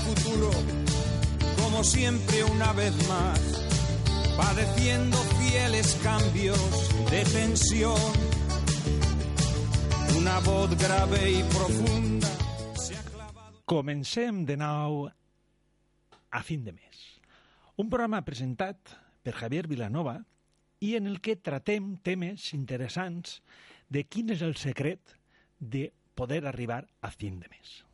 Futuro, como siempre una vez más, padeciendo fieles cambios de tensión. Una voz grave y profunda se ha clavado. Comencem de nou a fin de mes. Un programa presentat per Javier Vilanova i en el que tratem temes interessants de quin és el secret de poder arribar a fin de mes.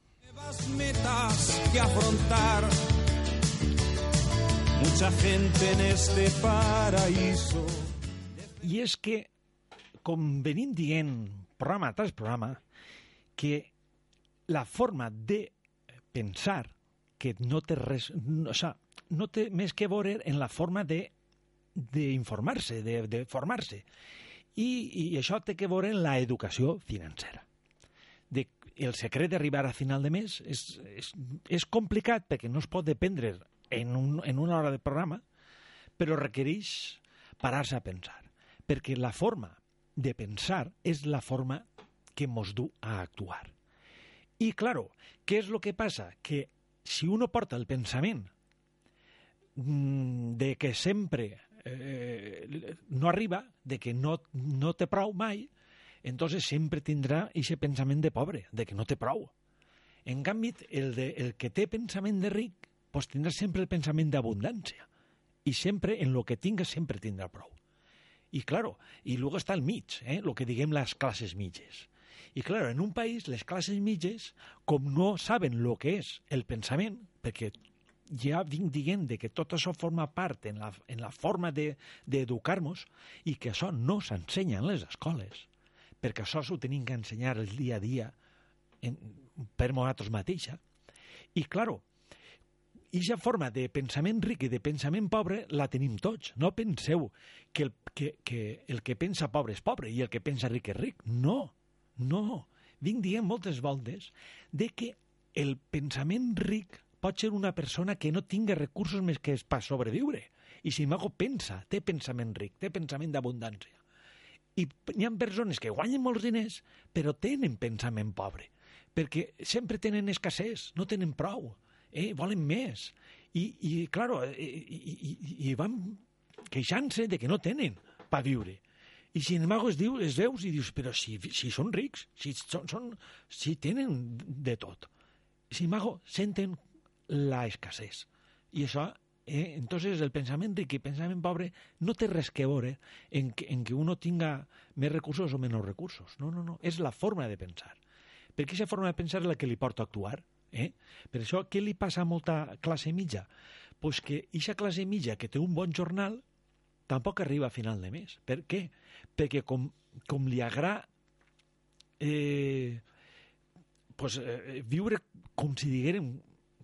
Metas que afrontar. Mucha gente en este paraíso. I és que, com venim dient programa tras programa, que la forma de pensar que no té res... O sea, no que veure en la forma de d'informar-se, de, de formar-se. I, I això té que veure en la educació financera. De, el secret d'arribar a final de mes és, és, és complicat perquè no es pot dependre en, un, en una hora de programa, però requereix parar-se a pensar. Perquè la forma de pensar és la forma que mos du a actuar. I, claro, què és el que passa? Que si uno porta el pensament mm, de que sempre eh, no arriba, de que no, no té prou mai, entonces sempre tindrà aquest pensament de pobre, de que no té prou. En canvi, el, de, el que té pensament de ric, pues tindrà sempre el pensament d'abundància. I sempre, en lo que tinga, sempre tindrà prou. I, claro, i luego està el mig, eh? lo que diguem les classes mitges. I, claro, en un país, les classes mitges, com no saben lo que és el pensament, perquè ja vinc dient de que tot això forma part en la, en la forma d'educar-nos de, i que això no s'ensenya en les escoles, perquè això s'ho tenim que ensenyar el dia a dia en, per nosaltres mateixa. I, claro, aquesta forma de pensament ric i de pensament pobre la tenim tots. No penseu que el que, que, el que pensa pobre és pobre i el que pensa ric és ric. No, no. Vinc dient moltes voltes de que el pensament ric pot ser una persona que no tinga recursos més que per sobreviure. I si m'hago pensa, té pensament ric, té pensament d'abundància. I hi ha persones que guanyen molts diners, però tenen pensament pobre, perquè sempre tenen escassez, no tenen prou, eh? volen més. I, i claro, i, i, i van queixant-se de que no tenen per viure. I sin embargo es, diu, es veus i dius, però si, si són rics, si, són, són, si tenen de tot. Sin embargo, senten la escasez. I això Eh? Entonces, el pensament ric i pensament pobre no té res que veure en que, en que uno tinga més recursos o menys recursos. No, no, no. És la forma de pensar. Perquè aquesta forma de pensar és la que li porta a actuar. Eh? Per això, què li passa a molta classe mitja? Pues que aquesta classe mitja que té un bon jornal tampoc arriba a final de mes. Per què? Perquè com, com li agrada eh, pues, eh, viure com si diguérem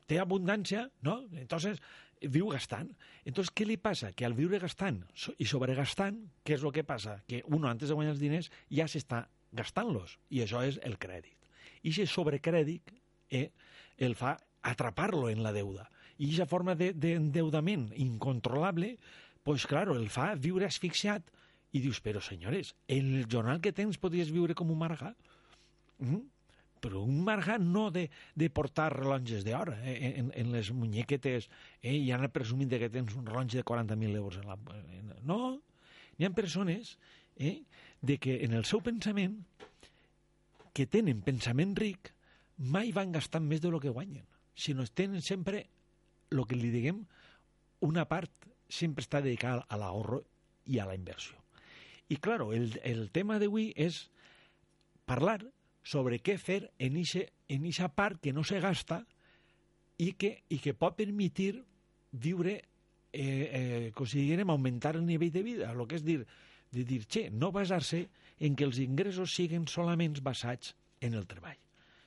té abundància, no? Entonces, viu gastant. Entonces, què li passa? Que al viure gastant i sobregastant, què és el que passa? Que uno, antes de guanyar els diners, ja s'està gastant-los. I això és el crèdit. I aquest sobrecrèdit eh, el fa atrapar-lo en la deuda. I aquesta forma d'endeudament de, incontrolable, pues claro, el fa viure asfixiat i dius, però senyores, en el jornal que tens podries viure com un margà? Mm? Però un margà no de, de portar rellotges d'or eh, en, en les muñequetes eh, i anar presumint que tens un rellotge de 40.000 euros. En la, no, hi ha persones eh, de que en el seu pensament que tenen pensament ric mai van gastant més de lo que guanyen, sinó tenen sempre el que li diguem una part sempre està dedicada a l'ahorro i a la inversió. I, claro, el, el tema d'avui és parlar sobre què fer en ixa part que no se gasta i que, i que pot permetir viure, eh, eh, considerem, augmentar el nivell de vida, el que és dir, de dir, che, no basar-se en que els ingressos siguin solament basats en el treball,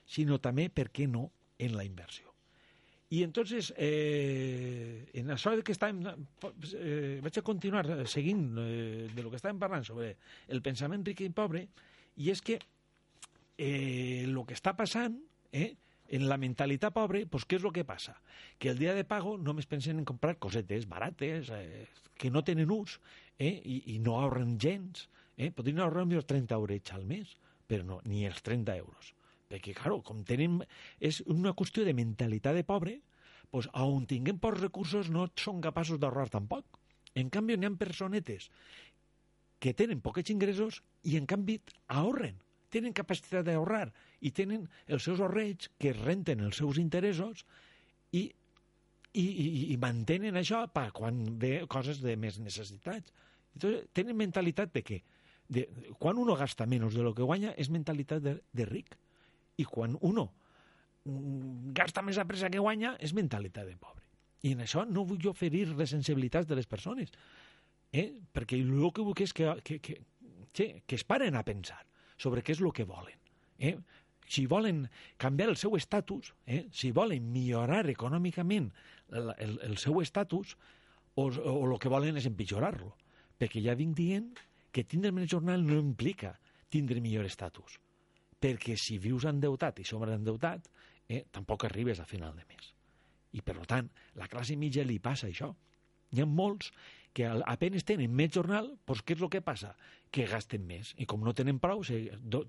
sinó també, per què no, en la inversió. I entonces, eh, en això que estàvem... Eh, vaig a continuar seguint eh, de lo que estàvem parlant sobre el pensament ric i pobre, i és que eh, lo que està passant eh, en la mentalitat pobre, pues, què és el que passa? Que el dia de pago només pensen en comprar cosetes barates, eh, que no tenen ús, eh, i, i no ahorren gens. Eh? Podrien ahorrar millor 30 euros al mes, però no, ni els 30 euros perquè, claro, com tenen... És una qüestió de mentalitat de pobre, pues, on tinguem pocs recursos no són capaços d'ahorrar tampoc. En canvi, n'hi ha personetes que tenen pocs ingressos i, en canvi, ahorren. Tenen capacitat d'ahorrar i tenen els seus ahorreig que renten els seus interessos i, i, i, i mantenen això per quan ve coses de més necessitats. Entonces, tenen mentalitat de què? De, quan uno gasta menys de lo que guanya és mentalitat de, de ric i quan uno mm, gasta més a pressa que guanya és mentalitat de pobre. I en això no vull jo ferir les sensibilitats de les persones, eh? perquè el que vull és que, que, que, que, que es paren a pensar sobre què és el que volen. Eh? Si volen canviar el seu estatus, eh? si volen millorar econòmicament el, el, el seu estatus, o, o el que volen és empitjorar-lo. Perquè ja vinc dient que tindre més jornal no implica tindre millor estatus perquè si vius endeutat i sobreendeutat, eh, tampoc arribes a final de mes. I, per tant, la classe mitja li passa això. Hi ha molts que apenes tenen més jornal, doncs què és el que passa? Que gasten més. I com no tenen prou, se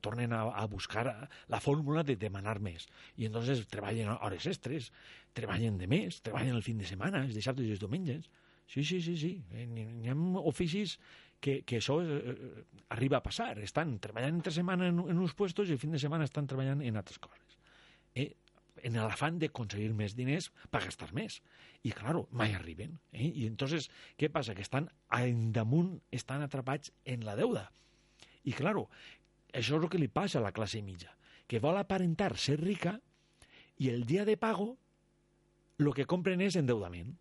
tornen a, a buscar la fórmula de demanar més. I entonces treballen hores extres, treballen de més, treballen el fin de setmana, els dissabtes i els diumenges. Sí, sí, sí, sí. Hi ha oficis que, que això eh, eh, arriba a passar. Estan treballant entre setmana en, en uns puestos i el fin de setmana estan treballant en altres coses. Eh? En l'afant d'aconseguir més diners per gastar més. I, claro, mai arriben. Eh? I entonces, què passa? Que estan en damunt, estan atrapats en la deuda. I, claro, això és el que li passa a la classe mitja, que vol aparentar ser rica i el dia de pago el que compren és endeudament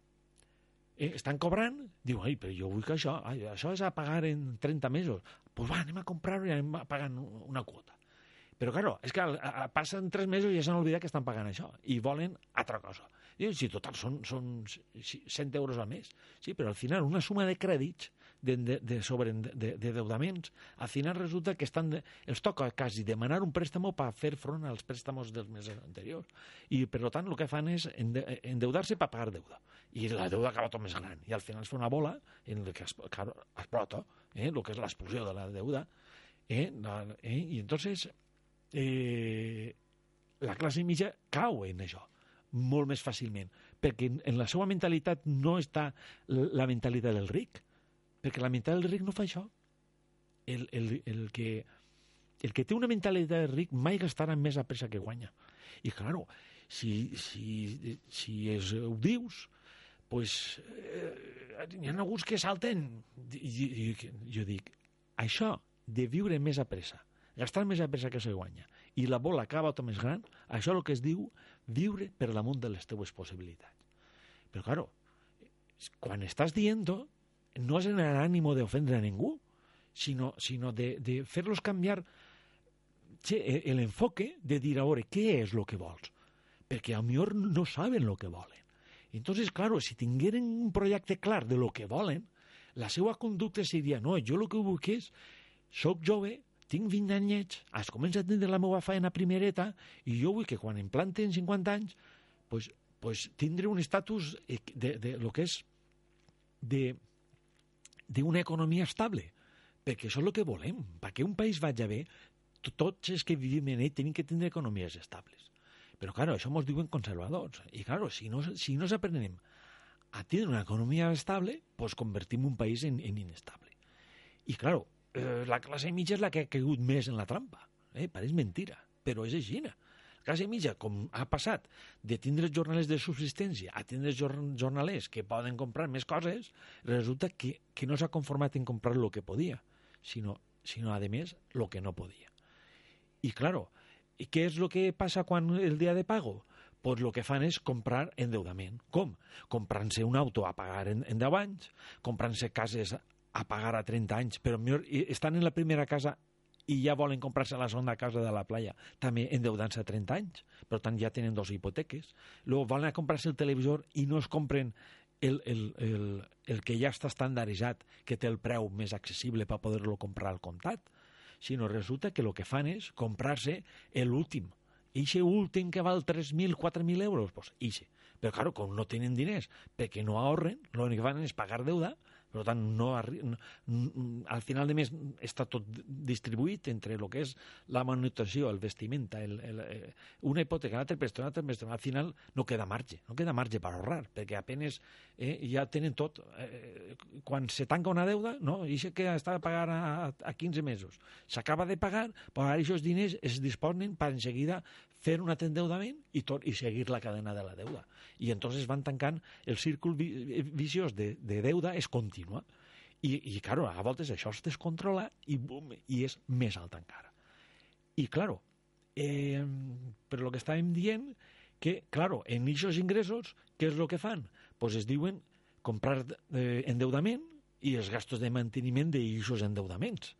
eh, estan cobrant, diu, ai, però jo vull que això, ai, això és a pagar en 30 mesos. Doncs pues va, anem a comprar-ho i anem a pagar una quota. Però, claro, és que a, a, passen tres mesos i ja s'han oblidat que estan pagant això i volen altra cosa. Diu, si total són, són 100 euros al mes. Sí, però al final una suma de crèdits de, de, de, sobre, de, de deudaments, al final resulta que estan de, els toca quasi demanar un préstamo per fer front als préstamos dels mesos anteriors. I, per tant, el que fan és endeudar-se per pagar deuda. I la deuda acaba tot més gran. I al final es fa una bola en la que es, explota eh, el que és l'explosió de la deuda. Eh, la, eh, I entonces eh, la classe mitja cau en això molt més fàcilment, perquè en la seva mentalitat no està la mentalitat del ric, perquè la mentalitat del ric no fa això. El, el, el, que, el que té una mentalitat del ric mai gastarà més a pressa que guanya. I, claro, si, si, si es, ho dius, pues, eh, hi ha alguns que salten. I, i, jo dic, això de viure més a pressa, gastar més a pressa que se guanya, i la bola acaba tot més gran, això és el que es diu viure per damunt de les teues possibilitats. Però, claro, quan estàs dient no és en l'ànimo d'ofendre a ningú, sinó, sinó de, de fer-los canviar l'enfoque de dir, a veure, què és el que vols? Perquè a millor no saben el que volen. Entonces, claro, si tingueren un projecte clar de lo que volen, la seva conducta seria, no, jo el que vull és, soc jove, tinc 20 anyets, es comença a tindre la meva feina primereta i jo vull que quan em planten 50 anys pues, pues tindre un estatus de, de, de lo que és d'una economia estable, perquè això és el que volem. Perquè un país vagi bé, tots els que vivim en ell tenim que tindre economies estables. Però, claro, això ens diuen conservadors. I, claro, si no, si no s'aprenem a tindre una economia estable, pues convertim un país en, en inestable. I, claro, eh, la classe mitja és la que ha caigut més en la trampa. Eh? Pareix mentira, però és així. La classe mitja, com ha passat de tindre jornalers de subsistència a tindre jornalers que poden comprar més coses, resulta que, que no s'ha conformat en comprar el que podia, sino, sino además lo que no podía. Y claro, ¿y qué es lo que pasa cuando el día de pago? Pues lo que fan és comprar endeudament. Com? Comprant-se un auto a pagar en, en 10 anys, comprant-se cases a pagar a 30 anys, però millor, estan en la primera casa i ja volen comprar-se la segona casa de la playa, també endeudant-se a 30 anys, per tant ja tenen dos hipoteques. Luego volen comprar-se el televisor i no es compren el, el, el, el que ja està estandarditzat, que té el preu més accessible per poder-lo comprar al comptat, sinó resulta que el que fan és comprar-se l'últim, Ixe últim que val 3.000, 4.000 euros, pues ixe. Però, claro, com no tenen diners perquè no ahorren, l'únic que fan és pagar deuda, per tant, no, al final de mes està tot distribuït entre el que és la manutenció, el vestimenta, el, el, el, una hipoteca, l'altre préstec, un altre préstec. Al final no queda marge, no queda marge per ahorrar, perquè apenes eh, ja tenen tot. Eh, quan se tanca una deuda, no? i que està a pagar a, a 15 mesos, s'acaba de pagar, però ara aquests diners es disponen per en seguida fer un altre endeudament i, tot, i seguir la cadena de la deuda. I entonces van tancant el círcul viciós de, de deuda és contínua. I, i claro, a voltes això es descontrola i, bum, i és més alt encara. I, claro, eh, per lo que estàvem dient, que, claro, en aquests ingressos, què és el que fan? Pues es diuen comprar eh, endeudament i els gastos de manteniment d'aquests endeudaments.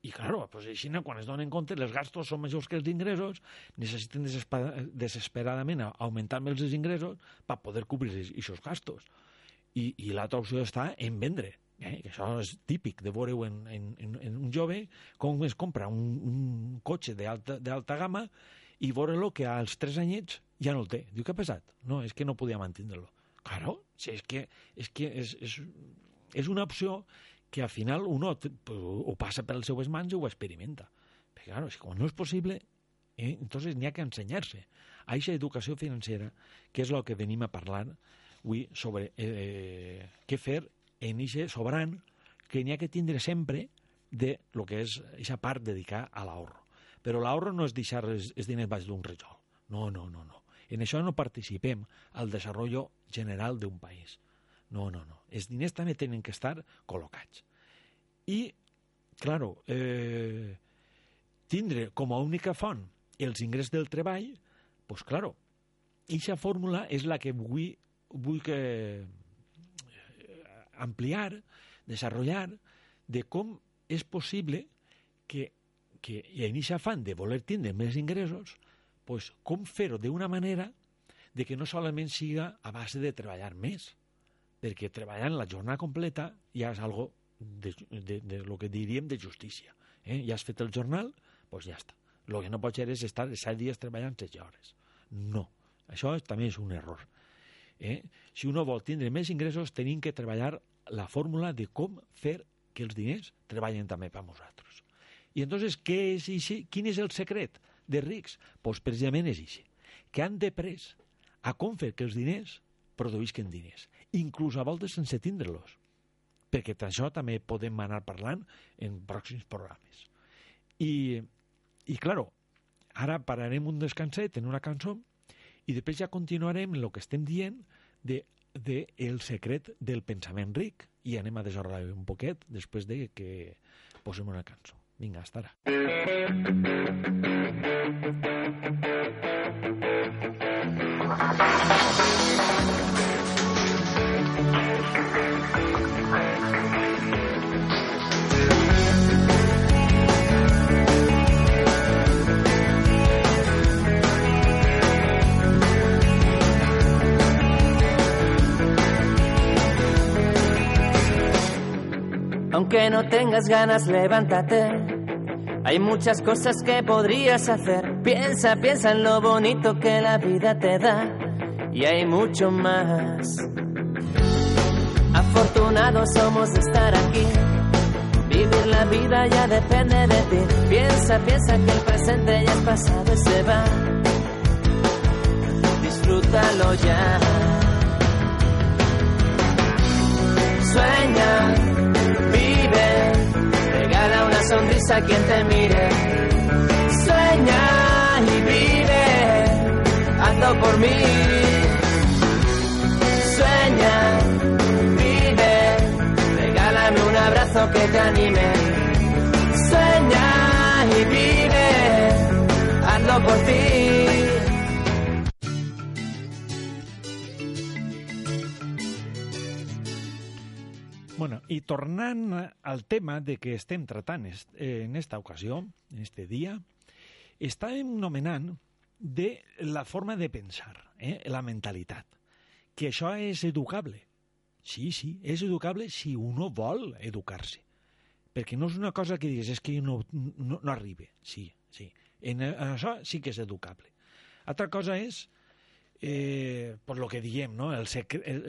I, claro, pues així, quan es donen compte, els gastos són majors que els ingressos, necessiten desesperadament augmentar més els ingressos per poder cobrir aquests gastos. I, i l'altra opció està en vendre. Eh? Que això és típic de veure en, en, en, un jove com es compra un, un cotxe d'alta gamma i veure-lo que als tres anyets ja no el té. Diu, què ha passat? No, és que no podia mantenir-lo. Claro, si és que, és, que és, és, és una opció que al final uno ho passa per les seues mans i ho experimenta. Perquè, claro, si no és possible, eh, entonces n'hi ha que ensenyar-se. A aquesta educació financera, que és el que venim a parlar avui sobre eh, què fer en aquest sobrant que n'hi ha que tindre sempre de lo que és aquesta part dedicar a l'ahorro. Però l'ahorro no és deixar els, els diners baix d'un rejol. No, no, no, no. En això no participem al desenvolupament general d'un país. No, no, no. Els diners també tenen que estar col·locats. I, claro, eh, tindre com a única font els ingrés del treball, pues claro, aquesta fórmula és la que vull, vull que eh, ampliar, desenvolupar, de com és possible que, que en aquest afán de voler tindre més ingressos, pues, com fer-ho d'una manera de que no solament siga a base de treballar més, perquè treballant la jornada completa ja és algo de, de, de lo que diríem de justícia. Eh? Ja has fet el jornal, doncs pues ja està. El que no pot ser és estar 7 dies treballant 16 hores. No, això també és un error. Eh? Si uno vol tindre més ingressos, tenim que treballar la fórmula de com fer que els diners treballen també per nosaltres. I entonces, què és ici? quin és el secret de rics? Doncs pues precisament és això, que han de pres a com fer que els diners produïsquen diners inclús a voltes sense tindre-los, perquè d'això també podem anar parlant en pròxims programes. I, i claro, ara pararem un descanset en una cançó i després ja continuarem el que estem dient de, de el secret del pensament ric i anem a desorrar un poquet després de que posem una cançó. Vinga, hasta ara. Aunque no tengas ganas, levántate. Hay muchas cosas que podrías hacer. Piensa, piensa en lo bonito que la vida te da. Y hay mucho más. Afortunados somos de estar aquí. Vivir la vida ya depende de ti. Piensa, piensa que el presente ya es pasado y se va. Disfrútalo ya. Sueña, sonrisa quien te mire. Sueña y vive, hazlo por mí. Sueña, vive, regálame un abrazo que te anime. Sueña y vive, hazlo por ti. I tornant al tema de que estem tratant est, eh, en esta ocasió, en este dia, estàvem nomenant de la forma de pensar, eh, la mentalitat, que això és educable. Sí, sí, és educable si uno vol educar-se. Perquè no és una cosa que digues, és que no, no, no arribe. Sí, sí. En, en això sí que és educable. Altra cosa és, eh, per lo que diem, no? el, secret, el,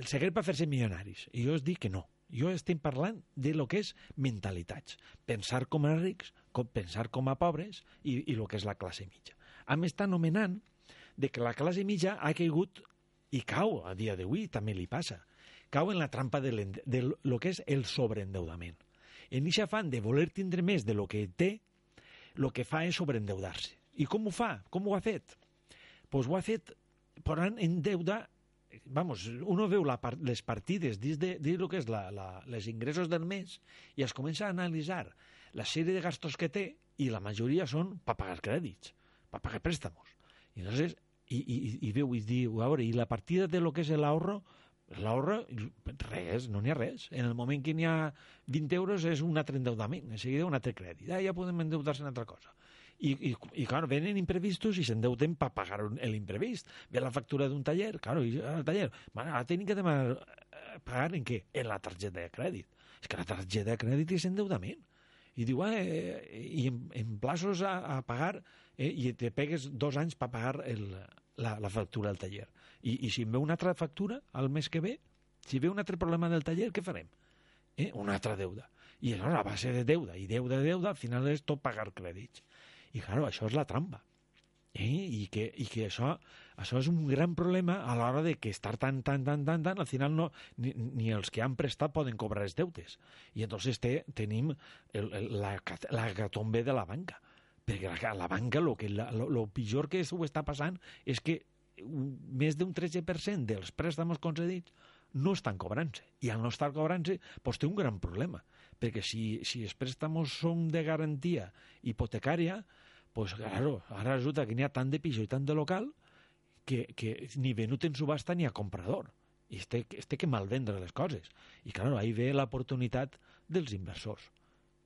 el secret per fer-se milionaris. I jo us dic que no. Jo estem parlant de lo que és mentalitats. Pensar com a rics, com, pensar com a pobres i, i el que és la classe mitja. A més, està anomenant de que la classe mitja ha caigut i cau a dia d'avui, també li passa. Cau en la trampa de, de lo que és el sobreendeudament. En aquest afán de voler tindre més de lo que té, el que fa és sobreendeudar-se. I com ho fa? Com ho ha fet? Doncs pues ho ha fet posant en deuda vamos, uno veu la part, les partides dins de, dins lo que és la, la, les ingressos del mes i es comença a analitzar la sèrie de gastos que té i la majoria són per pagar crèdits, per pagar préstamos. I entonces, i, i, i veu i diu, a veure, i la partida de lo que és l'ahorro, l'ahorro, res, no n'hi ha res. En el moment que n'hi ha 20 euros és un altre endeudament, en seguida un altre crèdit. Ah, ja podem endeudar-se en altra cosa. I, i, i clar, venen imprevistos i s'endeuten per pagar l'imprevist. Ve la factura d'un taller, claro, i el taller, bueno, ara tenim que demanar, pagar en què? En la targeta de crèdit. És que la targeta de crèdit és endeudament. I diu, eh, i en, en plaços a, a pagar, eh, i te pegues dos anys per pagar el, la, la factura del taller. I, I si em ve una altra factura al mes que ve, si ve un altre problema del taller, què farem? Eh? Una altra deuda. I aleshores, a base de deuda i deuda de deuda, al final és tot pagar crèdits. I, claro, això és la trampa. Eh? I, que, I que això, això és un gran problema a l'hora de que estar tan, tan, tan, tan, tan, al final no, ni, ni els que han prestat poden cobrar els deutes. I entonces té, tenim el, el, la, la gatombe de la banca. Perquè la, la banca, lo, que, la, lo, lo pitjor que ho està passant és que més d'un 13% dels préstamos concedits no estan cobrant-se. I al no estar cobrant-se, pues té un gran problema. Perquè si, si els préstamos són de garantia hipotecària, pues claro, ara resulta que n'hi ha tant de piso i tant de local que, que ni venut en subhasta ni a comprador. I es té, es té que malvendre les coses. I claro, ahí ve l'oportunitat dels inversors,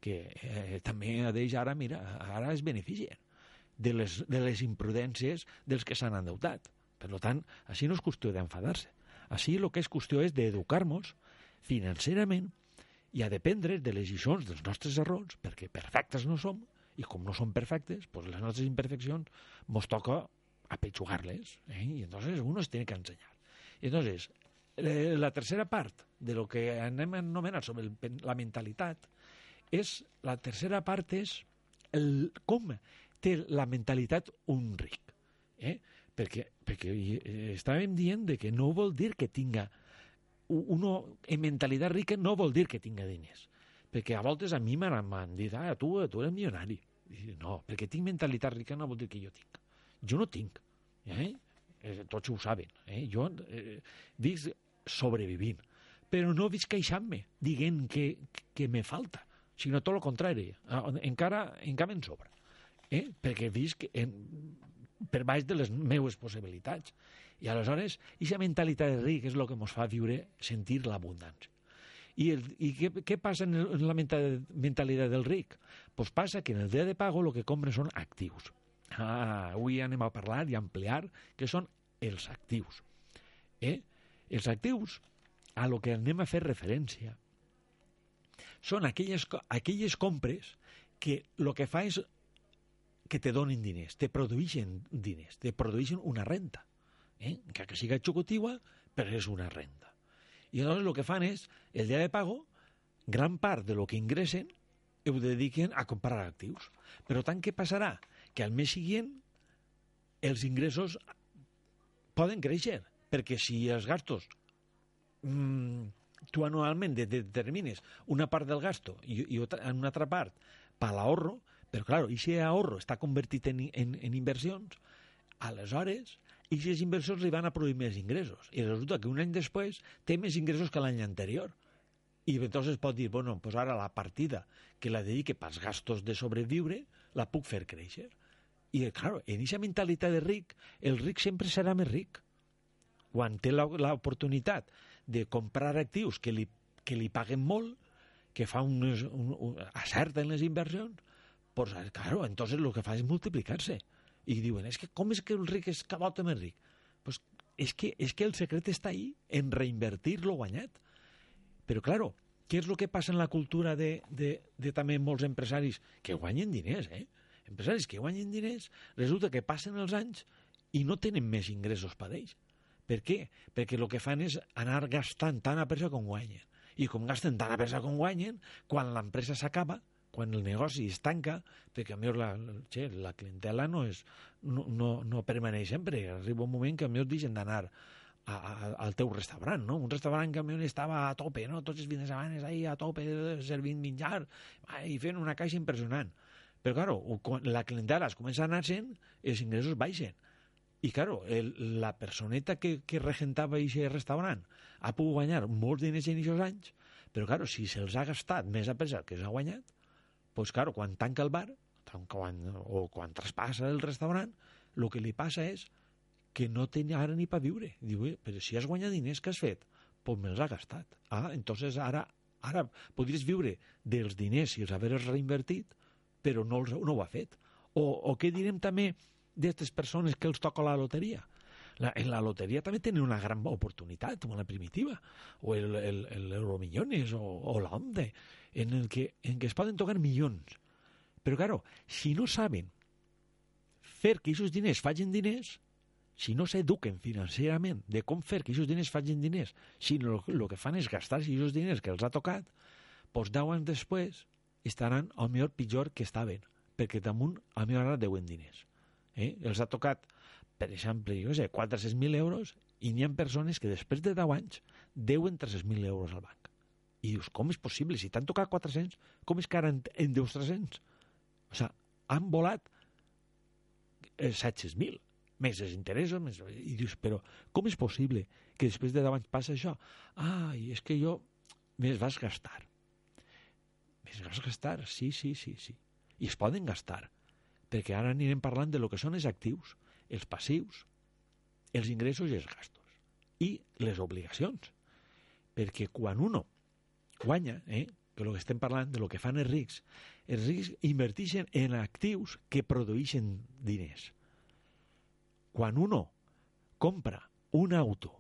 que eh, també d'ells ara, mira, ara es beneficien de les, de les imprudències dels que s'han endeutat. Per tant, així no és qüestió d'enfadar-se. Així el que és qüestió és d'educar-nos financerament i a dependre de les lliçons dels nostres errors, perquè perfectes no som, i com no som perfectes, pues les nostres imperfeccions ens toca apetxugar-les, eh? i entonces uno es tiene que ensenyar. Entonces, eh, la tercera part de lo que anem a anomenar sobre el, la mentalitat és, la tercera part és el, com té la mentalitat un ric. Eh? Perquè, perquè eh, estàvem dient de que no vol dir que tinga uno en mentalitat rica no vol dir que tinga diners. Perquè a voltes a mi m'han dit, ah, tu, tu eres milionari. I, no, perquè tinc mentalitat rica no vol dir que jo tinc. Jo no tinc. Eh? eh tots ho saben. Eh? Jo eh, visc sobrevivint. Però no visc queixant-me, dient que, que me falta, sinó tot el contrari. Encara, encara en sobra. Eh? Perquè visc en, per baix de les meues possibilitats. I aleshores, aquesta mentalitat de ric és el que ens fa viure, sentir l'abundància. I, el, i què, què passa en, la mentalitat del ric? Pues passa que en el dia de pago el que compren són actius. Ah, avui anem a parlar i a ampliar que són els actius. Eh? Els actius, a lo que anem a fer referència, són aquelles, aquelles compres que el que fa és que te donin diners, te produeixen diners, te produeixen una renta. Eh? Que, que siga xocotigua, però és una renta. I llavors el que fan és, el dia de pago, gran part de lo que ingressen ho dediquen a comprar actius. Però tant que passarà que al mes següent els ingressos poden créixer, perquè si els gastos mmm, tu anualment determines una part del gasto i, i en una altra part per l'ahorro, però, clar, i si ahorro està convertit en, en, en inversions, aleshores, i si les inversions li van a produir més ingressos. I resulta que un any després té més ingressos que l'any anterior. I entonces pot dir, bueno, pues ara la partida que la dedique pels gastos de sobreviure la puc fer créixer. I, clar, en aquesta mentalitat de ric, el ric sempre serà més ric. Quan té l'oportunitat de comprar actius que li que li paguen molt, que fa un, un, acerta en les inversions, pues, claro, entonces lo que fa és multiplicar-se. I diuen, és que com és que el ric és cada volta més ric? Pues és que, és que el secret està ahí, en reinvertir lo guanyat. Però, claro, què és el que passa en la cultura de, de, de també molts empresaris que guanyen diners, eh? Empresaris que guanyen diners, resulta que passen els anys i no tenen més ingressos per ells. Per què? Perquè el que fan és anar gastant tant a pressa com guanyen. I com gasten tant a pressa com guanyen, quan l'empresa s'acaba, quan el negoci es tanca, perquè a millor la, che, la clientela no, és, no, no, no permaneix sempre, arriba un moment que a millor deixen d'anar a, a, al teu restaurant, no? Un restaurant que a estava a tope, no? Tots els fins de setmana ahí a tope servint menjar i fent una caixa impressionant. Però, claro, quan la clientela es comença a anar-se'n, els ingressos baixen. I, claro, el, la personeta que, que regentava aquest restaurant ha pogut guanyar molts diners en aquests anys, però, claro, si se'ls ha gastat més a pesar que s'ha guanyat, pues, claro, quan tanca el bar, quan, o quan traspassa el restaurant, el que li passa és que no té ara ni per viure. Diu, però si has guanyat diners, que has fet? Pues me'ls ha gastat. Ah, entonces ara, ara podries viure dels diners si els haveres reinvertit, però no, els, no ho ha fet. O, o què direm també d'aquestes persones que els toca la loteria? La, en la loteria també tenen una gran oportunitat, com la primitiva, o el, el, el Euromillones, o, o l'Onde, en el que, en què es poden tocar milions. Però, claro, si no saben fer que aquests diners facin diners, si no s'eduquen financerament de com fer que aquests diners facin diners, si el que fan és gastar-se aquests diners que els ha tocat, doncs deu anys després estaran al millor pitjor que estaven, perquè damunt a millor ara deuen diners. Eh? Els ha tocat, per exemple, jo sé, 400.000 euros i n'hi ha persones que després de 10 anys deuen 300.000 euros al banc. I dius, com és possible? Si t'han tocat 400, com és que ara en, en deus 300? O sigui, han volat eh, 700.000 més els interessos, més... i dius, però com és possible que després de 10 anys passa això? Ah, i és que jo més vas gastar es vas gastar, sí, sí, sí, sí. I es poden gastar, perquè ara anirem parlant de lo que són els actius, els passius, els ingressos i els gastos, i les obligacions. Perquè quan uno guanya, eh, que el que estem parlant de lo que fan els rics, els rics inverteixen en actius que produeixen diners. Quan uno compra un auto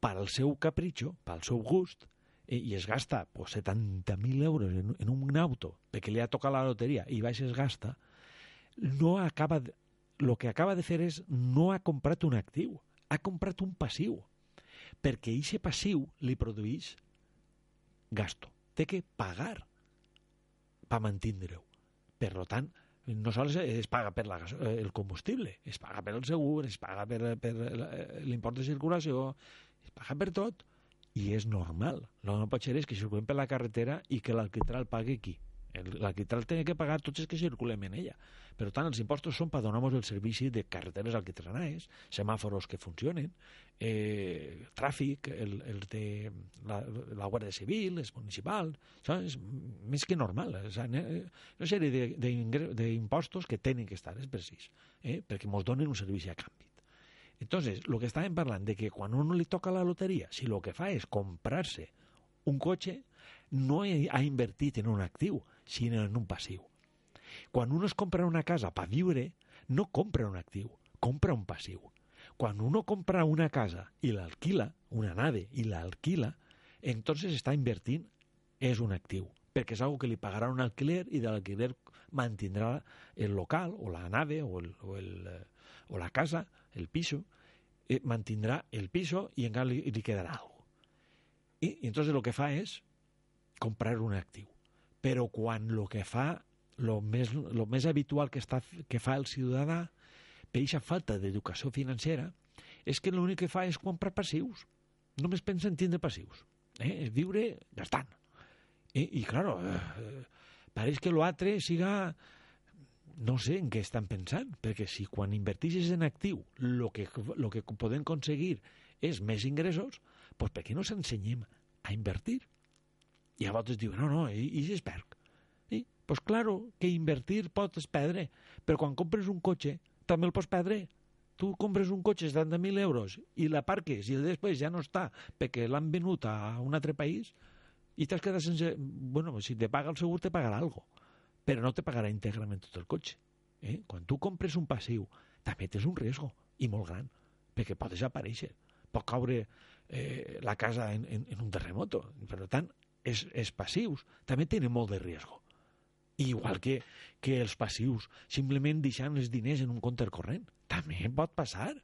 per al seu capritxo, pel seu gust, i es gasta pues, 70.000 euros en, en un auto perquè li ha tocat la loteria i baix es gasta, no acaba de, lo que acaba de fer és no ha comprat un actiu, ha comprat un passiu, perquè aquest passiu li produeix gasto. Té que pagar per mantindre-ho. Per tant, no sols es paga per la, el combustible, es paga per el segur, es paga per, per l'import de circulació, es paga per tot, i és normal. El que no pot ser és que circulem per la carretera i que l'alquitral pagui qui? L'alquitral té que pagar tots els que circulem en ella. Per tant, els impostos són per donar-nos el servici de carreteres alquitranaes, semàforos que funcionen, eh, tràfic, el, el de la, la Guàrdia Civil, els municipals... Això és més que normal. És una sèrie d'impostos que tenen que estar, és precís, eh, perquè ens donen un servici a canvi. Entonces, lo que estaven parlant de que quan uno li toca la loteria, si lo que fa és comprar-se un cotxe, no ha invertit en un actiu, sinó en un passiu. Quan uno es compra una casa per viure, no compra un actiu, compra un passiu. Quan uno compra una casa i l'alquila, una nave, i l'alquila, entonces està invertint, és un actiu, perquè és algo que li pagarà un alquiler i de l'alquiler mantindrà el local, o la nave, o, el, o, el, o la casa, el piso, eh, mantindrà el piso i encara li, li quedarà algo. I, I entonces lo que fa és comprar un actiu. Però quan lo que fa, lo més, lo més habitual que, està, que fa el ciutadà, per aquesta falta d'educació financera, és que l'únic que fa és comprar passius. Només pensa en tindre passius. Eh? Viure gastant. I, i claro, eh, pareix que l'altre siga no sé en què estan pensant, perquè si quan invertixes en actiu el que, lo que podem aconseguir és més ingressos, doncs per què no s'ensenyem a invertir? I a vegades diuen, no, no, i, i es perd? I, pues claro, que invertir pots perdre, però quan compres un cotxe també el pots perdre. Tu compres un cotxe de 70.000 euros i la parques i després ja no està perquè l'han venut a un altre país, i t'has quedat sense... Bueno, si te paga el segur, te pagarà algo, però no te pagarà íntegrament tot el cotxe. Eh? Quan tu compres un passiu, també tens un riesgo, i molt gran, perquè pot desaparèixer, pot caure eh, la casa en, en, en un terremoto. Per tant, els, els passius també tenen molt de riesgo. Igual que, que els passius, simplement deixant els diners en un compte corrent. També pot passar.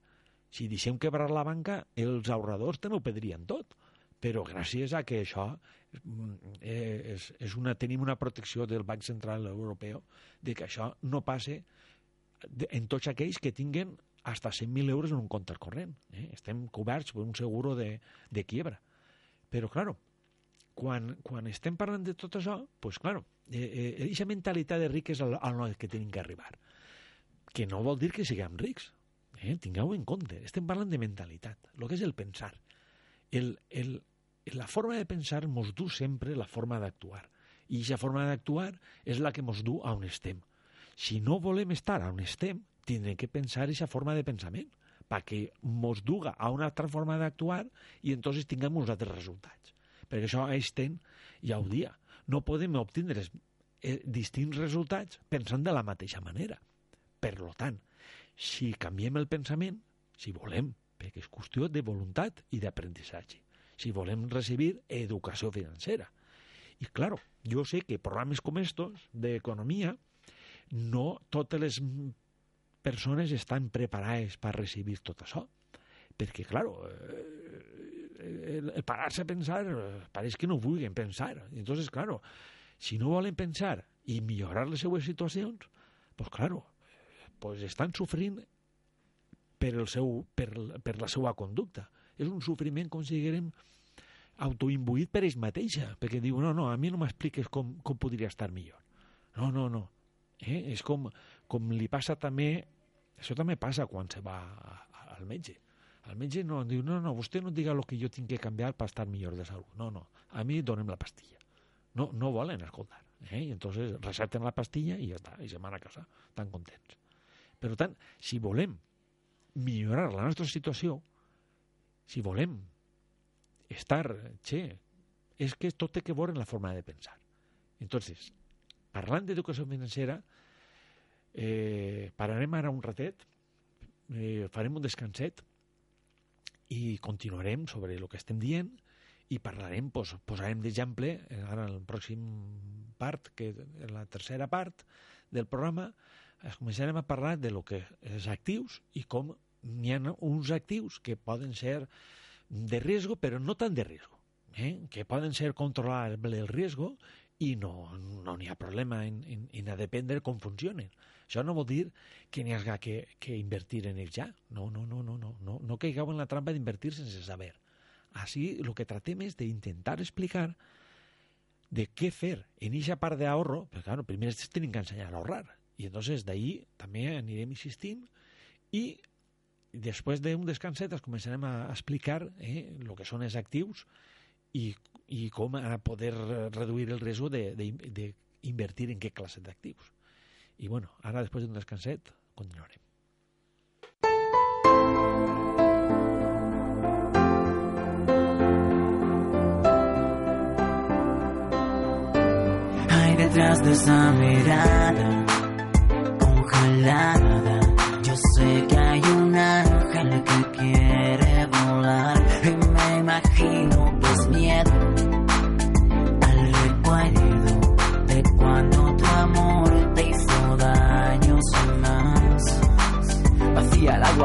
Si deixem quebrar la banca, els ahorradors també ho pedrien tot. Però gràcies a que això mm, eh, és, és una, tenim una protecció del Banc Central Europeu de que això no passe en tots aquells que tinguen hasta 100.000 euros en un compte corrent. Eh? Estem coberts per un seguro de, de quiebra. Però, claro, quan, quan estem parlant de tot això, pues, claro, eh, eh, mentalitat de ric és al, al que tenim que arribar. Que no vol dir que siguem rics. Eh? Tingueu en compte. Estem parlant de mentalitat, el que és el pensar. El, el, la forma de pensar mos du sempre la forma d'actuar. I aquesta forma d'actuar és la que mos du a on estem. Si no volem estar on estem, tindrem que pensar aquesta forma de pensament perquè mos duga a una altra forma d'actuar i entonces tinguem uns altres resultats. Perquè això Einstein ja ho dia. No podem obtindre eh, distints resultats pensant de la mateixa manera. Per lo tant, si canviem el pensament, si volem, perquè és qüestió de voluntat i d'aprenentatge, si volem recibir educació financera. I, claro, jo sé que programes com estos d'economia no totes les persones estan preparades per recibir tot això. Perquè, clar, eh, el, el parar-se a pensar pareix que no vulguin pensar. Entonces, claro, si no volen pensar i millorar les seues situacions, pues claro, pues estan sofrint per, el seu, per, per la seva conducta. És un sofriment, com si diguem, autoimbuït per ells mateixa, perquè diu, no, no, a mi no m'expliques com, com podria estar millor. No, no, no. Eh? És com, com li passa també, això també passa quan se va al metge. El metge no diu, no, no, vostè no diga el que jo tinc que canviar per estar millor de salut. No, no, a mi donem la pastilla. No, no volen escoltar. Eh? I entonces recepten la pastilla i ja està, i se van a casa, tan contents. Per tant, si volem millorar la nostra situació, si volem estar, che, és que tot té que veure en la forma de pensar. Entonces, parlant d'educació financera, eh, pararem ara un ratet, eh, farem un descanset i continuarem sobre el que estem dient i parlarem, pues, posarem d'exemple, eh, ara en el pròxim part, que en la tercera part del programa, es començarem a parlar de lo que és actius i com n'hi ha uns actius que poden ser de riesgo, però no tan de riesgo, eh? que poden ser controlable el riesgo i no n'hi no ha problema en, en, en a dependre com funcionen. Això no vol dir que n'hi hagi que, que invertir en ells ja. No, no, no, no, no, no, no caigueu en la trampa d'invertir sense saber. Així, el que tratem és d'intentar explicar de què fer en aquesta part d'ahorro, perquè, claro, primer es tenen que ensenyar a ahorrar. I entonces d'ahí també anirem insistint i després d'un descanset es començarem a explicar eh, que són els actius i, i com a poder reduir el risc d'invertir en què classe d'actius. I bueno, ara després d'un descanset continuarem. Hay detrás de esa mirada congelada,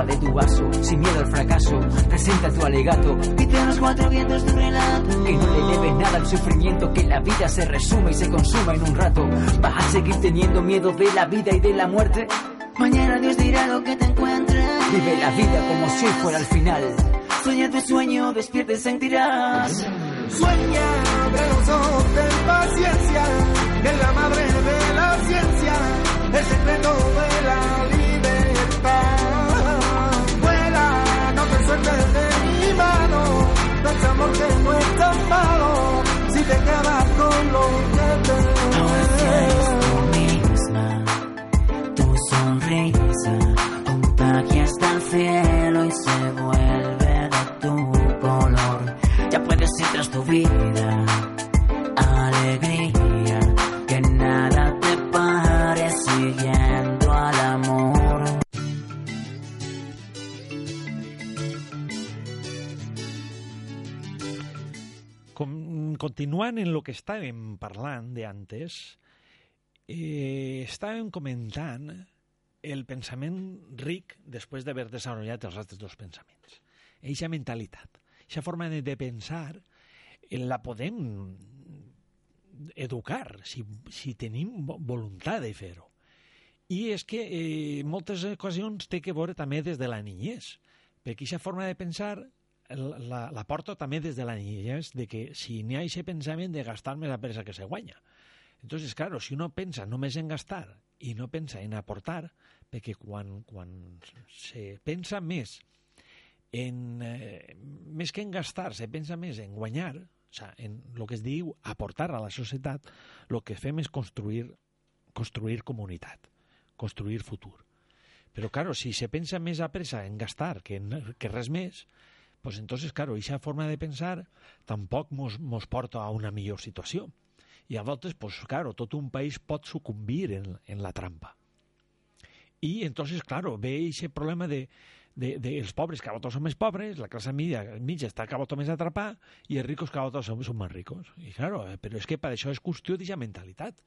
de tu vaso, sin miedo al fracaso. Presenta tu alegato Pite a los cuatro vientos tu relato. y no le debe nada al sufrimiento que la vida se resume y se consuma en un rato. ¿Vas a seguir teniendo miedo de la vida y de la muerte? Mañana Dios dirá lo que te encuentres. Vive la vida como si fuera el final. Sueña tu sueño, despierta y sentirás. Sueña, abre los ojos, ten paciencia, es la madre de la ciencia, el secreto de la libertad. No es tan si te quedas con lo que te misma, tu sonrisa contagia hasta el cielo y se vuelve de tu color. Ya puedes ir tu vida, continuant en el que estàvem parlant de antes, eh, estàvem comentant el pensament ric després d'haver desenvolupat els altres dos pensaments. Eixa mentalitat, eixa forma de, de pensar, eh, la podem educar si, si tenim vo- voluntat de fer-ho. I és que eh, moltes ocasions té que veure també des de la niñez, perquè aquesta forma de pensar la, la, la porto també des de la niñez, de que si n'hi ha aquest pensament de gastar més a pressa que se guanya. Entonces, claro, si uno pensa només en gastar i no pensa en aportar, perquè quan, quan se pensa més en, eh, més que en gastar, se pensa més en guanyar, o sea, en el que es diu aportar a la societat, el que fem és construir, construir comunitat, construir futur. Però, claro, si se pensa més a pressa en gastar que, en, que res més, pues entonces, claro, aquesta forma de pensar tampoc mos, mos porta a una millor situació. I a voltes, pues, claro, tot un país pot sucumbir en, en la trampa. Y entonces, claro, ve ese problema de, de, de els pobres cada volta són més pobres, la classe mitja, mitja està cada volta més atrapada i els ricos cada volta són, són més ricos. I claro, eh, però és que per això és qüestió d'aquesta mentalitat.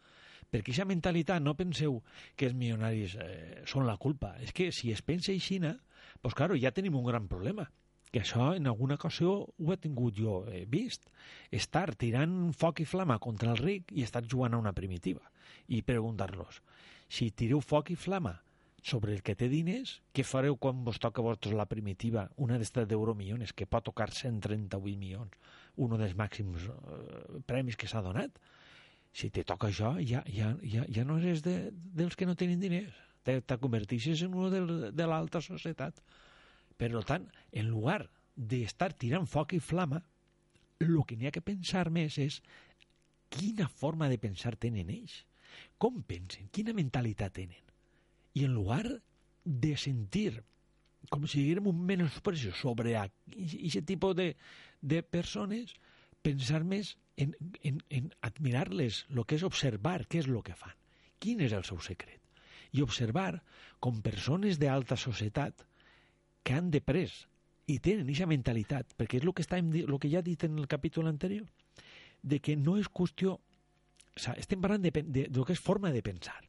Perquè aquesta mentalitat, no penseu que els milionaris eh, són la culpa. És que si es pensa així, pues claro, ja tenim un gran problema que això en alguna ocasió ho he tingut jo eh, vist. Estar tirant foc i flama contra el ric i estar jugant a una primitiva. I preguntar-los, si tireu foc i flama sobre el que té diners, què fareu quan vos toca vosaltres la primitiva, una d'estes d'euromillones, que pot tocar 138 milions, un dels màxims eh, premis que s'ha donat? Si te toca això, ja, ja, ja, ja no eres de, dels que no tenen diners. Te, te convertixes en uno del, de l'alta societat. Per tant, en lugar d'estar tirant foc i flama, el que n'hi ha que pensar més és quina forma de pensar tenen ells. Com pensen? Quina mentalitat tenen? I en lugar de sentir com si diguérem un menosprecio sobre aquest tipus de, de persones, pensar més en, en, en admirar-les, el que és observar què és el que fan, quin és el seu secret. I observar com persones d'alta societat que han després i tenen aquesta mentalitat, perquè és el que, estàvem, el que ja he dit en el capítol anterior, de que no és qüestió... O sea, estem parlant de, de, de que és forma de pensar.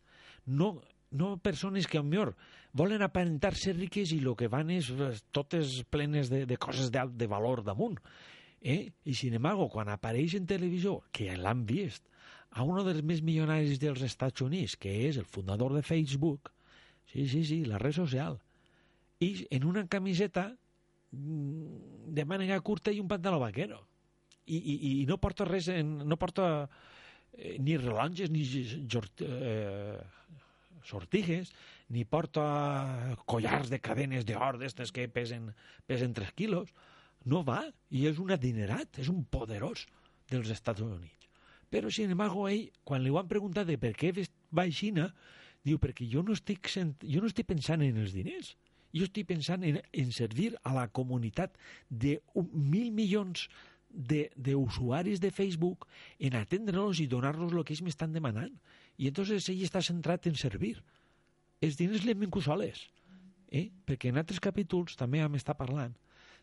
No, no persones que, millor, volen aparentar ser riques i el que van és totes plenes de, de coses d'alt de valor damunt. Eh? I, sin embargo, quan apareix en televisió, que l'han vist, a un dels més milionaris dels Estats Units, que és el fundador de Facebook, sí, sí, sí, la red social, i en una camiseta mm, de mànega curta i un pantaló vaquero. I, i, i no porta res, en, no porta eh, ni relonges ni jort, eh, sortigues, ni porta collars de cadenes d'or d'estes que pesen, pesen 3 quilos. No va, i és un adinerat, és un poderós dels Estats Units. Però, sin embargo, ell, quan li ho han preguntat de per què va a Xina, diu, perquè jo no estic, sent, jo no estic pensant en els diners, jo estic pensant en, en servir a la comunitat de mil milions de, d'usuaris de Facebook en atendre-los i donar-los el que ells m'estan demanant. I entonces ell està centrat en servir. Els diners han vingut soles. Eh? Perquè en altres capítols també hem estat parlant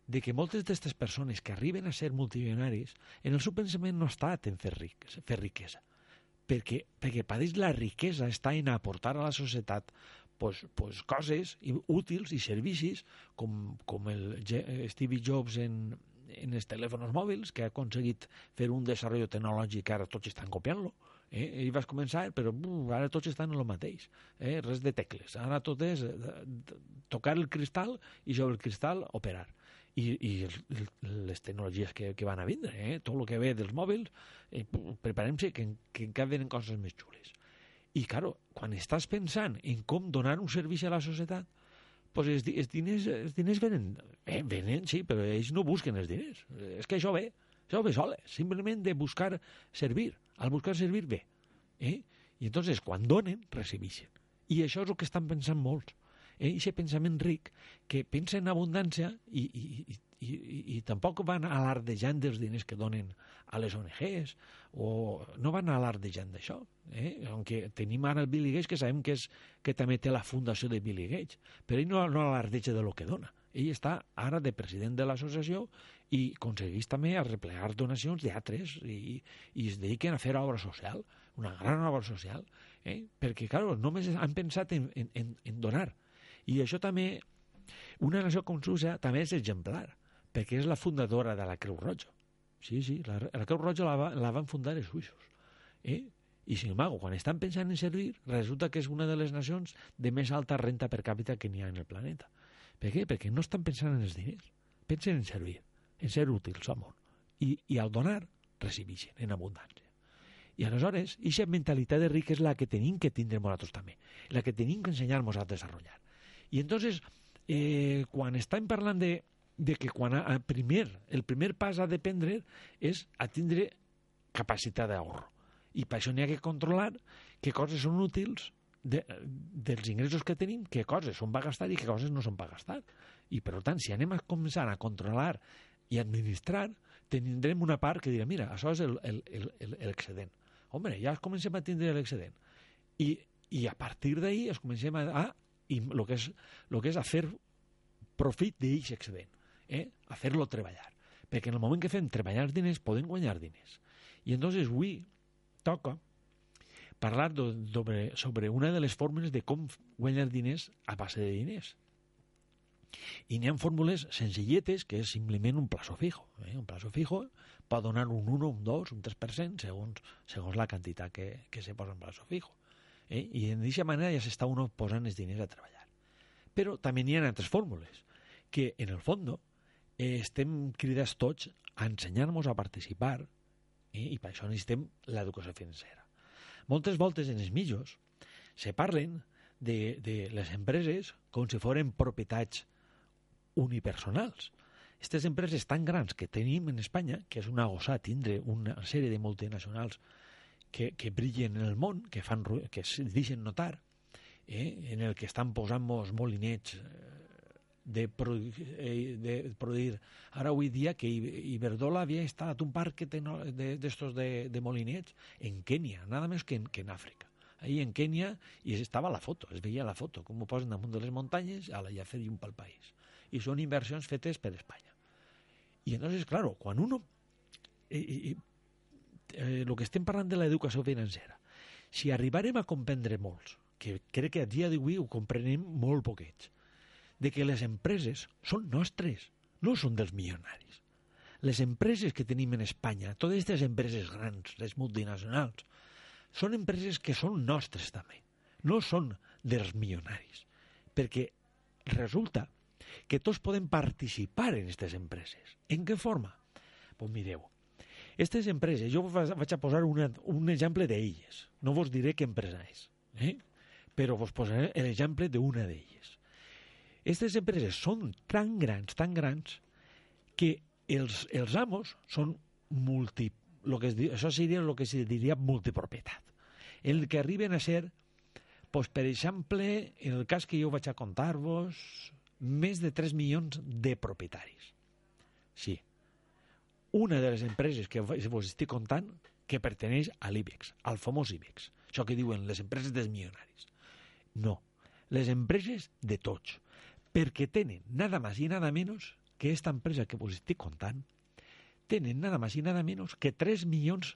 de que moltes d'aquestes persones que arriben a ser multimilionaris, en el seu pensament no estat en fer, riques, fer riquesa, perquè, perquè per ells la riquesa està en aportar a la societat pues, pues coses útils i servicis com, com el Steve Jobs en, en els telèfons mòbils, que ha aconseguit fer un desenvolupament tecnològic que ara tots estan copiant-lo. Eh? Ell va començar, però uh, ara tots estan en el mateix. Eh? Res de tecles. Ara tot és eh, tocar el cristal i sobre el cristal operar. I, i les tecnologies que, que van a vindre, eh? tot el que ve dels mòbils, eh, preparem-se que, que encara venen coses més xules. I, claro, quan estàs pensant en com donar un servei a la societat, pues els, els, diners, els diners venen, eh, venen, sí, però ells no busquen els diners. És que això ve, això ve sola, simplement de buscar servir. Al buscar servir ve. Eh? I entonces, quan donen, recibeixen. I això és el que estan pensant molts. Eh? Aquest pensament ric que pensa en abundància i, i, i, i, i, i tampoc van alardejant dels diners que donen a les ONGs o no van alardejant d'això eh? aunque tenim ara el Billy Gates que sabem que, és, que també té la fundació de Billy Gates però ell no, no alardeja de lo que dona Ell està ara de president de l'associació i aconsegueix també arreplegar donacions d'altres i, i es dediquen a fer obra social, una gran obra social, eh? perquè, clar, només han pensat en, en, en, donar. I això també, una nació com Suïssa també és exemplar, perquè és la fundadora de la Creu Roja. Sí, sí, la, la Creu Roja la, la van fundar els suïssos. Eh? I, sin embargo, quan estan pensant en servir, resulta que és una de les nacions de més alta renta per càpita que n'hi ha en el planeta. Per què? Perquè no estan pensant en els diners, pensen en servir, en ser útils al món. I, i al donar, recibixen en abundància. I aleshores, aquesta mentalitat de ric és la que tenim que tindre nosaltres també, la que tenim que ensenyar-nos a desenvolupar. I entonces, eh, quan estem parlant de, de que quan a, a primer, el primer pas a de prendre és a tindre capacitat d'ahorro. I per això n'hi ha que controlar què coses són útils de, dels ingressos que tenim, què coses són per gastar i què coses no són per gastar. I, per tant, si anem a començar a controlar i administrar, tindrem una part que dirà, mira, això és l'excedent. Home, ja comencem a tindre l'excedent. I, I a partir d'ahir es comencem a... Ah, i el que, és, lo que és a fer profit d'aquest excedent, eh? a fer-lo treballar. Perquè en el moment que fem treballar els diners, podem guanyar diners. I entonces avui toca parlar do, sobre, sobre una de les fórmules de com guanyar diners a base de diners. I n'hi ha fórmules senzilletes que és simplement un plazo fijo. Eh? Un plazo fijo pot donar un 1, un 2, un 3% segons, segons la quantitat que, que se posa en plazo fijo. Eh? I d'aquesta manera ja s'està uno posant els diners a treballar. Però també n'hi ha altres fórmules que, en el fons, eh, estem cridats tots a ensenyar-nos a participar eh? i per això necessitem l'educació financera. Moltes voltes en els mitjos se parlen de, de les empreses com si foren propietats unipersonals. Aquestes empreses tan grans que tenim en Espanya, que és una gossà tindre una sèrie de multinacionals que, que brillen en el món, que, fan, que es deixen notar, eh, en el que estan posant-nos molinets de, produ eh, de produir. Ara avui dia que Iberdrola havia instal·lat un parc de, de, de, de molinets en Kènia, nada més que en, que en Àfrica. Ahí en Kènia, i estava la foto, es veia la foto, com ho posen damunt de les muntanyes, a la ja fer un pel país. I són inversions fetes per Espanya. I entonces, claro, quan uno... Eh, eh, eh, lo que estem parlant de l'educació financera, si arribarem a comprendre molts, que crec que a dia d'avui ho comprenem molt poquets, de que les empreses són nostres, no són dels milionaris. Les empreses que tenim en Espanya, totes aquestes empreses grans, les multinacionals, són empreses que són nostres també, no són dels milionaris, perquè resulta que tots podem participar en aquestes empreses. En què forma? Doncs mireu, aquestes empreses, jo vaig a posar una, un exemple d'elles, no vos diré què empresa és, eh? però vos posaré l'exemple d'una d'elles. Aquestes empreses són tan grans, tan grans, que els, els amos són multi... Lo que es, això seria el que se diria multipropietat. El que arriben a ser, pues, per exemple, en el cas que jo vaig a contar-vos, més de 3 milions de propietaris. Sí. Una de les empreses que vos estic contant que perteneix a l'IBEX, al famós IBEX. Això que diuen les empreses dels milionaris. No. Les empreses de tots perquè tenen nada más y nada menos que esta empresa que vos estic contant, tenen nada más y nada menos que 3 milions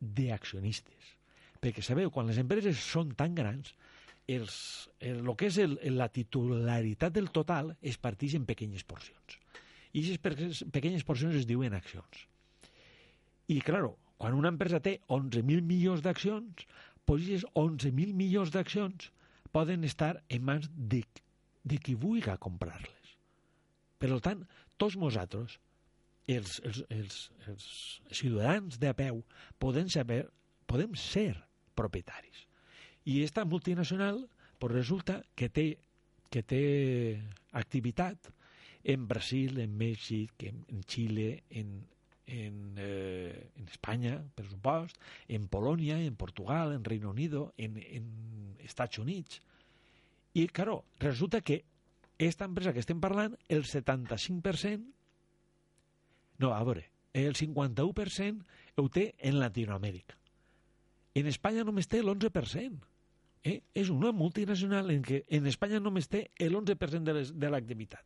d'accionistes. Perquè sabeu, quan les empreses són tan grans, els, el, el que és el, la titularitat del total es parteix en pequeñes porcions. I aquestes pequeñes porcions es diuen accions. I, claro, quan una empresa té 11.000 milions d'accions, doncs aquestes 11.000 milions d'accions poden estar en mans de de qui vulgui comprar-les. Per tant, tots nosaltres, els, els, els, els ciutadans de peu, podem, saber, podem ser propietaris. I esta multinacional pues resulta que té, que té activitat en Brasil, en Mèxic, en, en Xile, en, en, eh, en Espanya, per supost, en Polònia, en Portugal, en Reino Unido, en, en Estats Units, i, claro, resulta que esta empresa que estem parlant, el 75%, no, a veure, el 51% ho té en Latinoamèrica. En Espanya només té l'11%. Eh? És una multinacional en què en Espanya només té l'11% de l'activitat.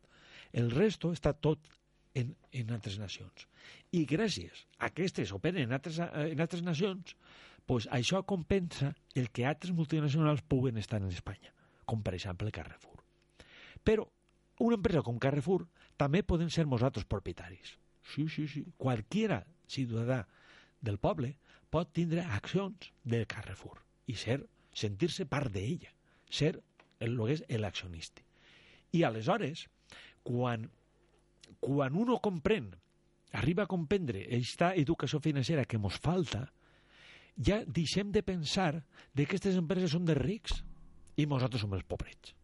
El resto està tot en, en altres nacions. I gràcies a aquestes operen en altres, en altres nacions, pues això compensa el que altres multinacionals puguen estar en Espanya, com per exemple Carrefour. Però una empresa com Carrefour també poden ser nosaltres propietaris. Sí, sí, sí. Qualquiera ciutadà del poble pot tindre accions del Carrefour i ser, sentir-se part d'ella, ser el, lo que és l'accionista. I aleshores, quan, quan uno comprèn, arriba a comprendre aquesta educació financera que mos falta, ja deixem de pensar de que aquestes empreses són de rics i nosaltres som els pobrets.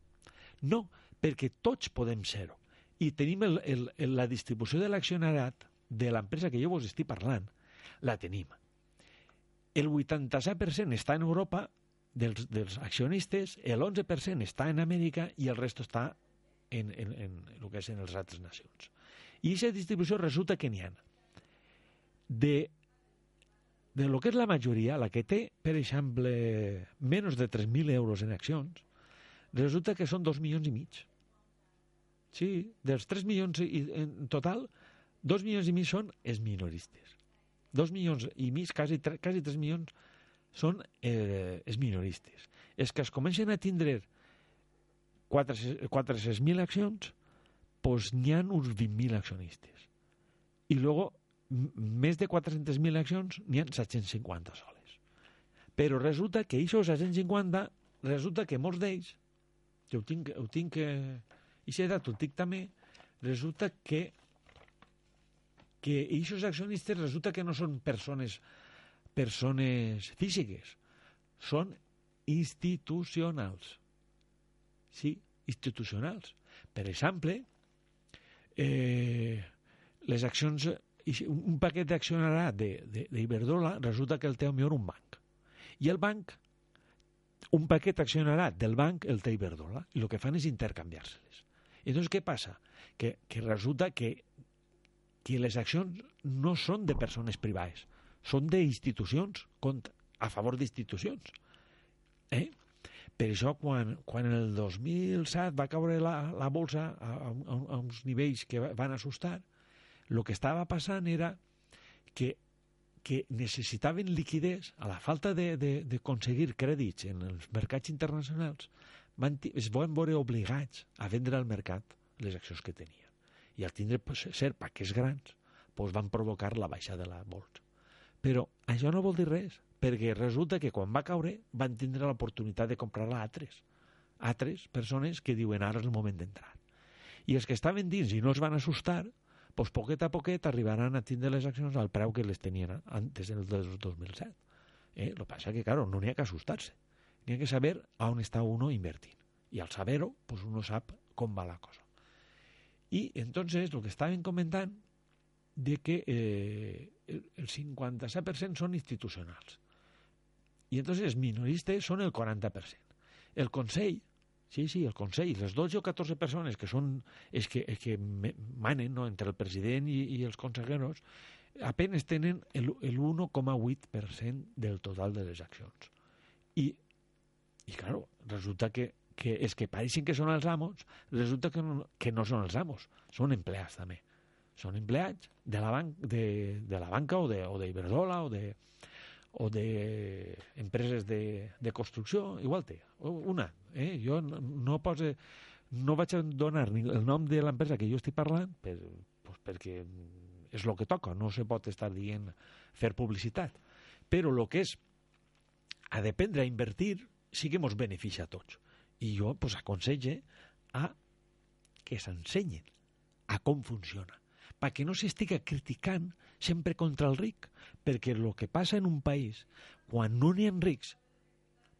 No, perquè tots podem ser-ho. I tenim el, el, el, la distribució de l'accionariat de l'empresa que jo vos estic parlant, la tenim. El 87% està en Europa dels, dels accionistes, el 11% està en Amèrica i el resto està en, en, en el que és en les altres nacions. I aquesta distribució resulta que n'hi ha de, de lo que és la majoria, la que té, per exemple, menys de 3.000 euros en accions, resulta que són 2 milions i mig. Sí, dels 3 milions i, en total, 2 milions i mig són els minoristes. 2 milions i mig, quasi, quasi 3 milions, són eh, els minoristes. Els que es comencen a tindre 400.000 accions, doncs n'hi ha uns 20.000 accionistes. I luego, més de 400.000 accions, n'hi ha 750 soles. Però resulta que aquests 750, resulta que molts d'ells, que ho tinc, ho tinc que... I si edat ho tinc també, resulta que que aquests accionistes resulta que no són persones persones físiques, són institucionals. Sí, institucionals. Per exemple, eh, les accions, un paquet d'accionarà d'Iberdrola resulta que el té millor un banc. I el banc, un paquet accionarà del banc el té Iberdrola, i el que fan és intercanviar-se-les. Entonces, què passa? Que, que resulta que, que les accions no són de persones privades, són d'institucions, a favor d'institucions. Eh? Per això, quan, quan el 2007 va caure la, la bolsa a, a, a uns nivells que van assustar, el que estava passant era que, que necessitaven liquidez, a la falta d'aconseguir crèdits en els mercats internacionals, van, es van veure obligats a vendre al mercat les accions que tenien. I al tindre pues, ser paquets grans, pues, van provocar la baixa de la bolsa. Però això no vol dir res, perquè resulta que quan va caure van tindre l'oportunitat de comprar-la a altres, altres persones que diuen ara és el moment d'entrar. I els que estaven dins i no es van assustar, doncs poquet a poquet arribaran a tindre les accions al preu que les tenien antes del 2007. Eh? Lo que passa que, claro, no n'hi ha que assustar-se. N'hi ha que saber on està uno invertint. I al saber-ho, pues uno sap com va la cosa. I entonces, el que estaven comentant de que eh, el 57% són institucionals. I entonces els minoristes són el 40%. El Consell, sí, sí, el Consell, les 12 o 14 persones que són els que, els que manen no, entre el president i, i els consejeros, apenes tenen el, el 1,8% del total de les accions. I, i claro, resulta que, que els que pareixen que són els amos, resulta que no, que no són els amos, són empleats també. Són empleats de la, ban de, de la banca o d'Iberdrola o de, o de empreses de, de construcció, igual té, una. Eh? Jo no, no pose, no vaig donar ni el nom de l'empresa que jo estic parlant per, pues perquè és el que toca, no se pot estar dient fer publicitat. Però el que és a dependre a invertir sí que ens beneficia a tots. I jo pues, aconselle a que s'ensenyen a com funciona perquè no s'estiga criticant sempre contra el ric, perquè el que passa en un país, quan no n'hi ha rics,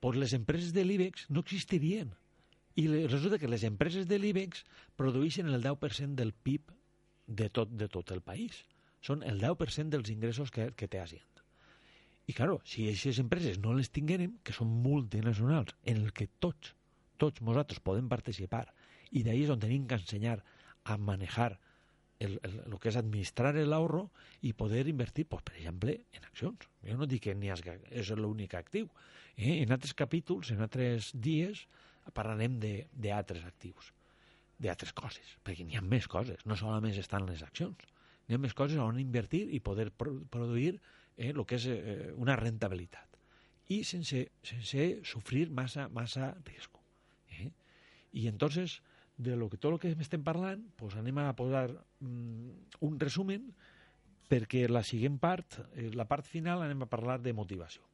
doncs les empreses de l'IBEX no existirien. I resulta que les empreses de l'IBEX produeixen el 10% del PIB de tot, de tot el país. Són el 10% dels ingressos que, que té Hacienda. I, claro, si aquestes empreses no les tinguérem, que són multinacionals, en el que tots, tots nosaltres podem participar, i d'ahir és on tenim que ensenyar a manejar el, el, el que és administrar l'ahorro i poder invertir, pues, per exemple, en accions. Jo no dic que ni és l'únic actiu. Eh? En altres capítols, en altres dies, parlarem d'altres actius. d'altres coses, perquè n'hi ha més coses, no solament estan les accions, n'hi ha més coses on invertir i poder pro produir eh, el que és eh, una rentabilitat i sense, sense sofrir massa, massa risc. Eh? I entonces, de lo que tot el que estem parlant, pues anem a posar mm, un resumen perquè la següent part, eh, la part final, anem a parlar de motivació.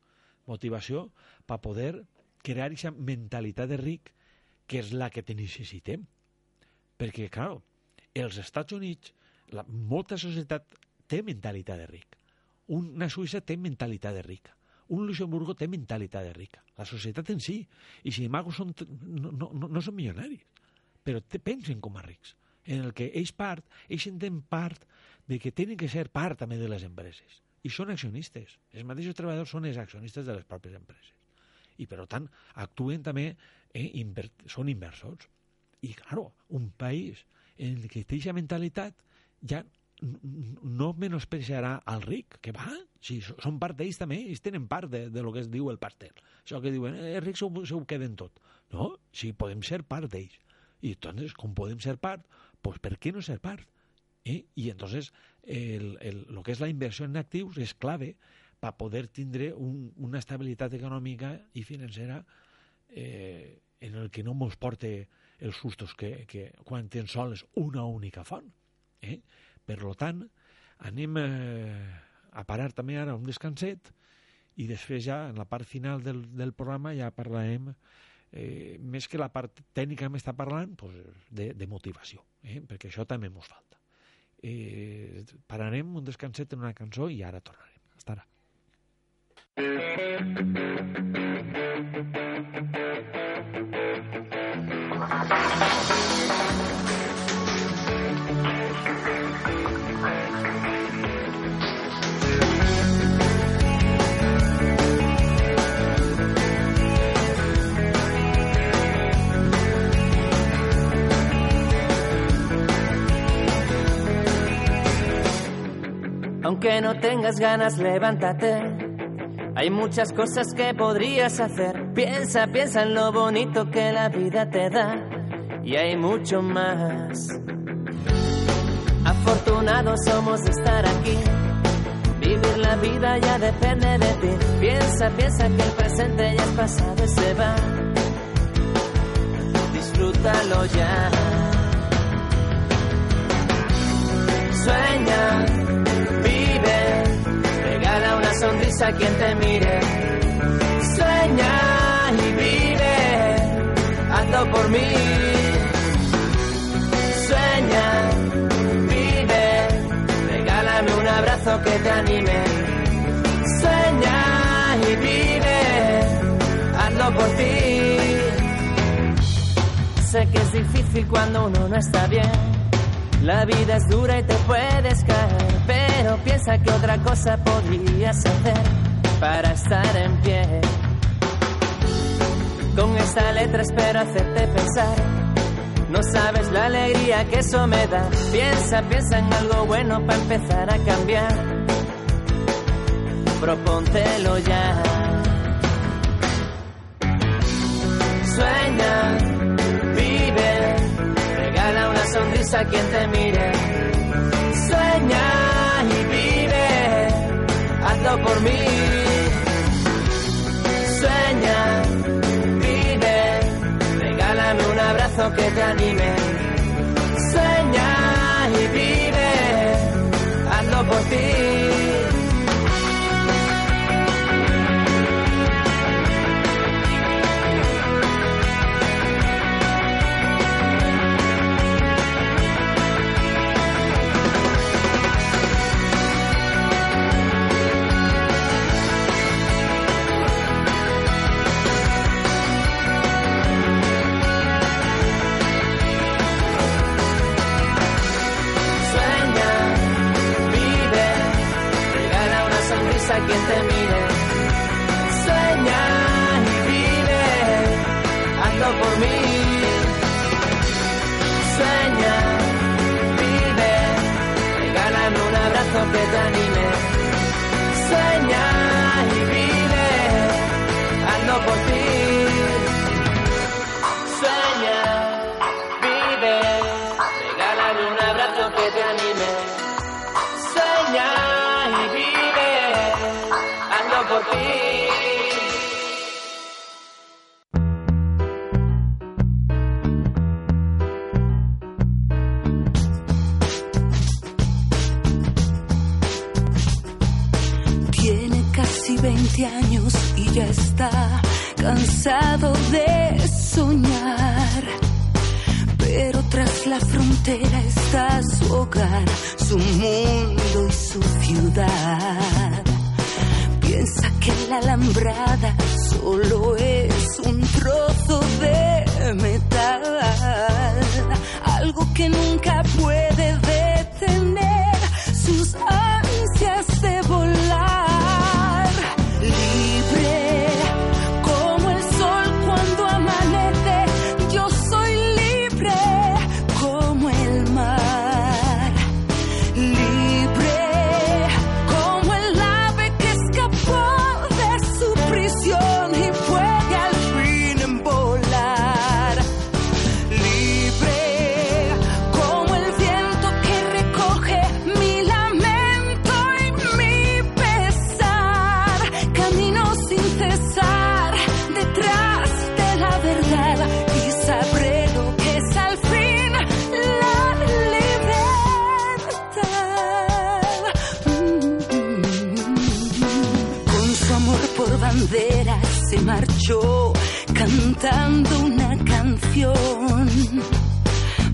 Motivació per poder crear aquesta mentalitat de ric que és la que te necessitem. Perquè, clar, els Estats Units, la, molta societat té mentalitat de ric. Una Suïssa té mentalitat de rica. Un Luxemburgo té mentalitat de rica. La societat en si. I si embargo són, no, no, no són milionaris, però te, pensen com a rics. En el que ells part, ells senten part de que tenen que ser part també de les empreses. I són accionistes. Els mateixos treballadors són els accionistes de les pròpies empreses. I, per tant, actuen també, eh, inver són inversors. I, claro, un país en el que té aquesta mentalitat ja no menospreciarà al ric, que va, si són part d'ells també, ells tenen part de, de lo que es diu el pastel. Això que diuen, eh, els rics se ho, se ho queden tot. No, si podem ser part d'ells. I entonces, com podem ser part, pues per què no ser part? Eh? I entonces, el, el, lo que és la inversió en actius és clave per poder tindre un, una estabilitat econòmica i financera eh, en el que no ens porte els sustos que, que quan tens sols una única font. Eh? Per tant, anem eh, a parar també ara un descanset i després ja, en la part final del, del programa, ja parlarem eh, més que la part tècnica m'està parlant pues, de, de motivació, eh? perquè això també ens falta. Eh, pararem un descanset en una cançó i ara tornarem. Hasta ara. Aunque no tengas ganas, levántate. Hay muchas cosas que podrías hacer. Piensa, piensa en lo bonito que la vida te da. Y hay mucho más. Afortunados somos de estar aquí. Vivir la vida ya depende de ti. Piensa, piensa que el presente ya es pasado y se va. Disfrútalo ya. Sueña, a quien te mire. Sueña y vive, ando por mí. Sueña, vive, regálame un abrazo que te anime. Sueña y vive, hazlo por ti. Sé que es difícil cuando uno no está bien. La vida es dura y te puedes caer, pero piensa que otra cosa podrías hacer para estar en pie. Con esta letra espero hacerte pensar. No sabes la alegría que eso me da. Piensa, piensa en algo bueno para empezar a cambiar. Propóntelo ya. Sueña, vive, regala una sonrisa a quien te mire. Hazlo por mí. Sueña, vive, regálame un abrazo que te anime. Sueña y vive, hazlo por ti. a quien te mires. Sueña y vive, hazlo por mí. Sueña, vive, regalan un abrazo que te anime. Sueña. Está su hogar, su mundo y su ciudad. Piensa que la alambrada solo es un trozo de metal, algo que nunca puede marchó cantando una canción.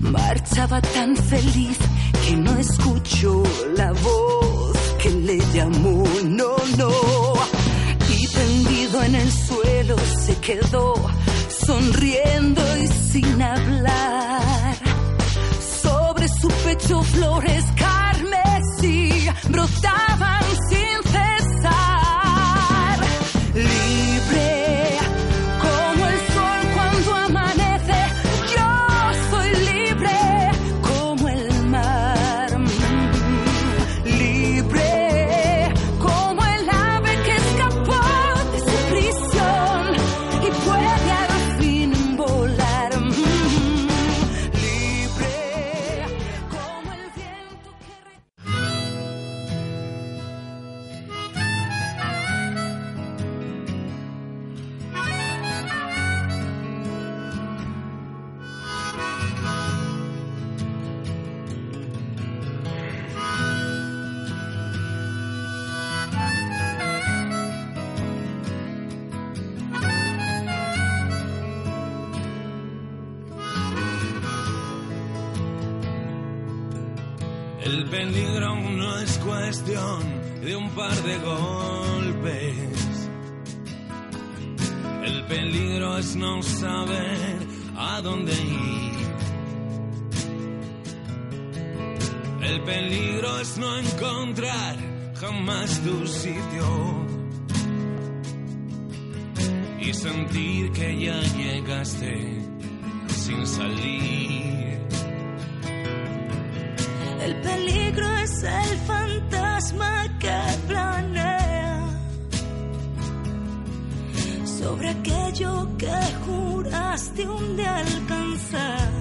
Marchaba tan feliz que no escuchó la voz que le llamó. No, no. Y tendido en el suelo se quedó sonriendo y sin hablar. Sobre su pecho flores peligro es no saber a dónde ir. El peligro es no encontrar jamás tu sitio. Y sentir que ya llegaste sin salir. El peligro es el fantasma que planea sobre aquello que juraste un día alcanzar.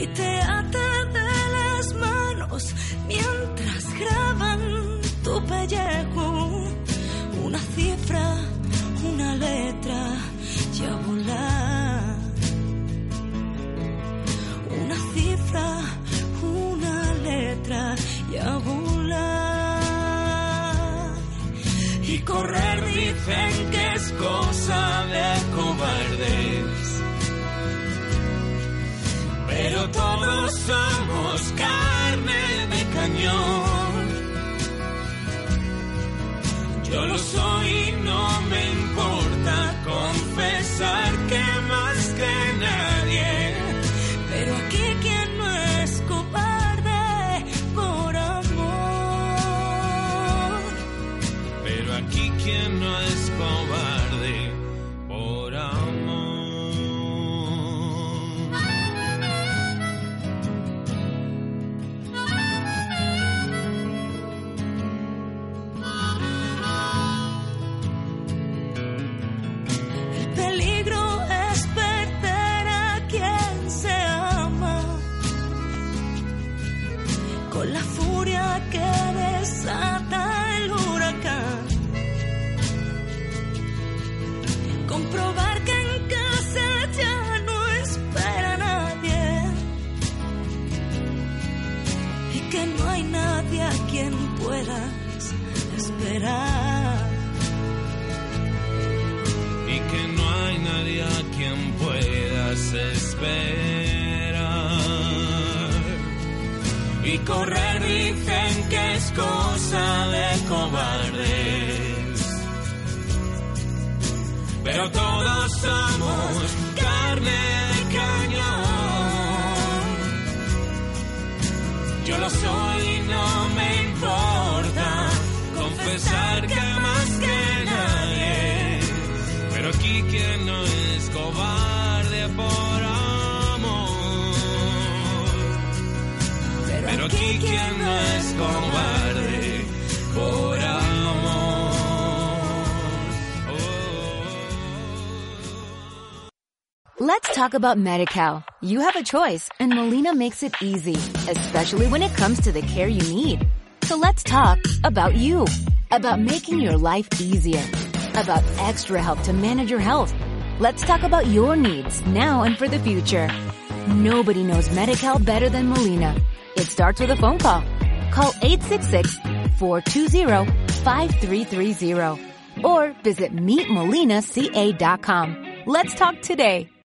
Y te ata de las manos mientras graban tu pellejo. Una cifra, una letra ya volar una cifra, una letra correr dicen que es cosa de cobardes. Pero todos somos carne de cañón. Yo lo soy y no me importa confesar que más que nadie. No es correr dicen que es cosa de cobardes, pero todos somos carne de cañón. Yo lo soy por amor. Oh. Let's talk about MediCal. You have a choice and Molina makes it easy, especially when it comes to the care you need. So let's talk about you, about making your life easier, about extra help to manage your health. Let's talk about your needs now and for the future. Nobody knows MediCal better than Molina. It starts with a phone call. Call 866-420-5330 or visit meetmolinaca.com. Let's talk today.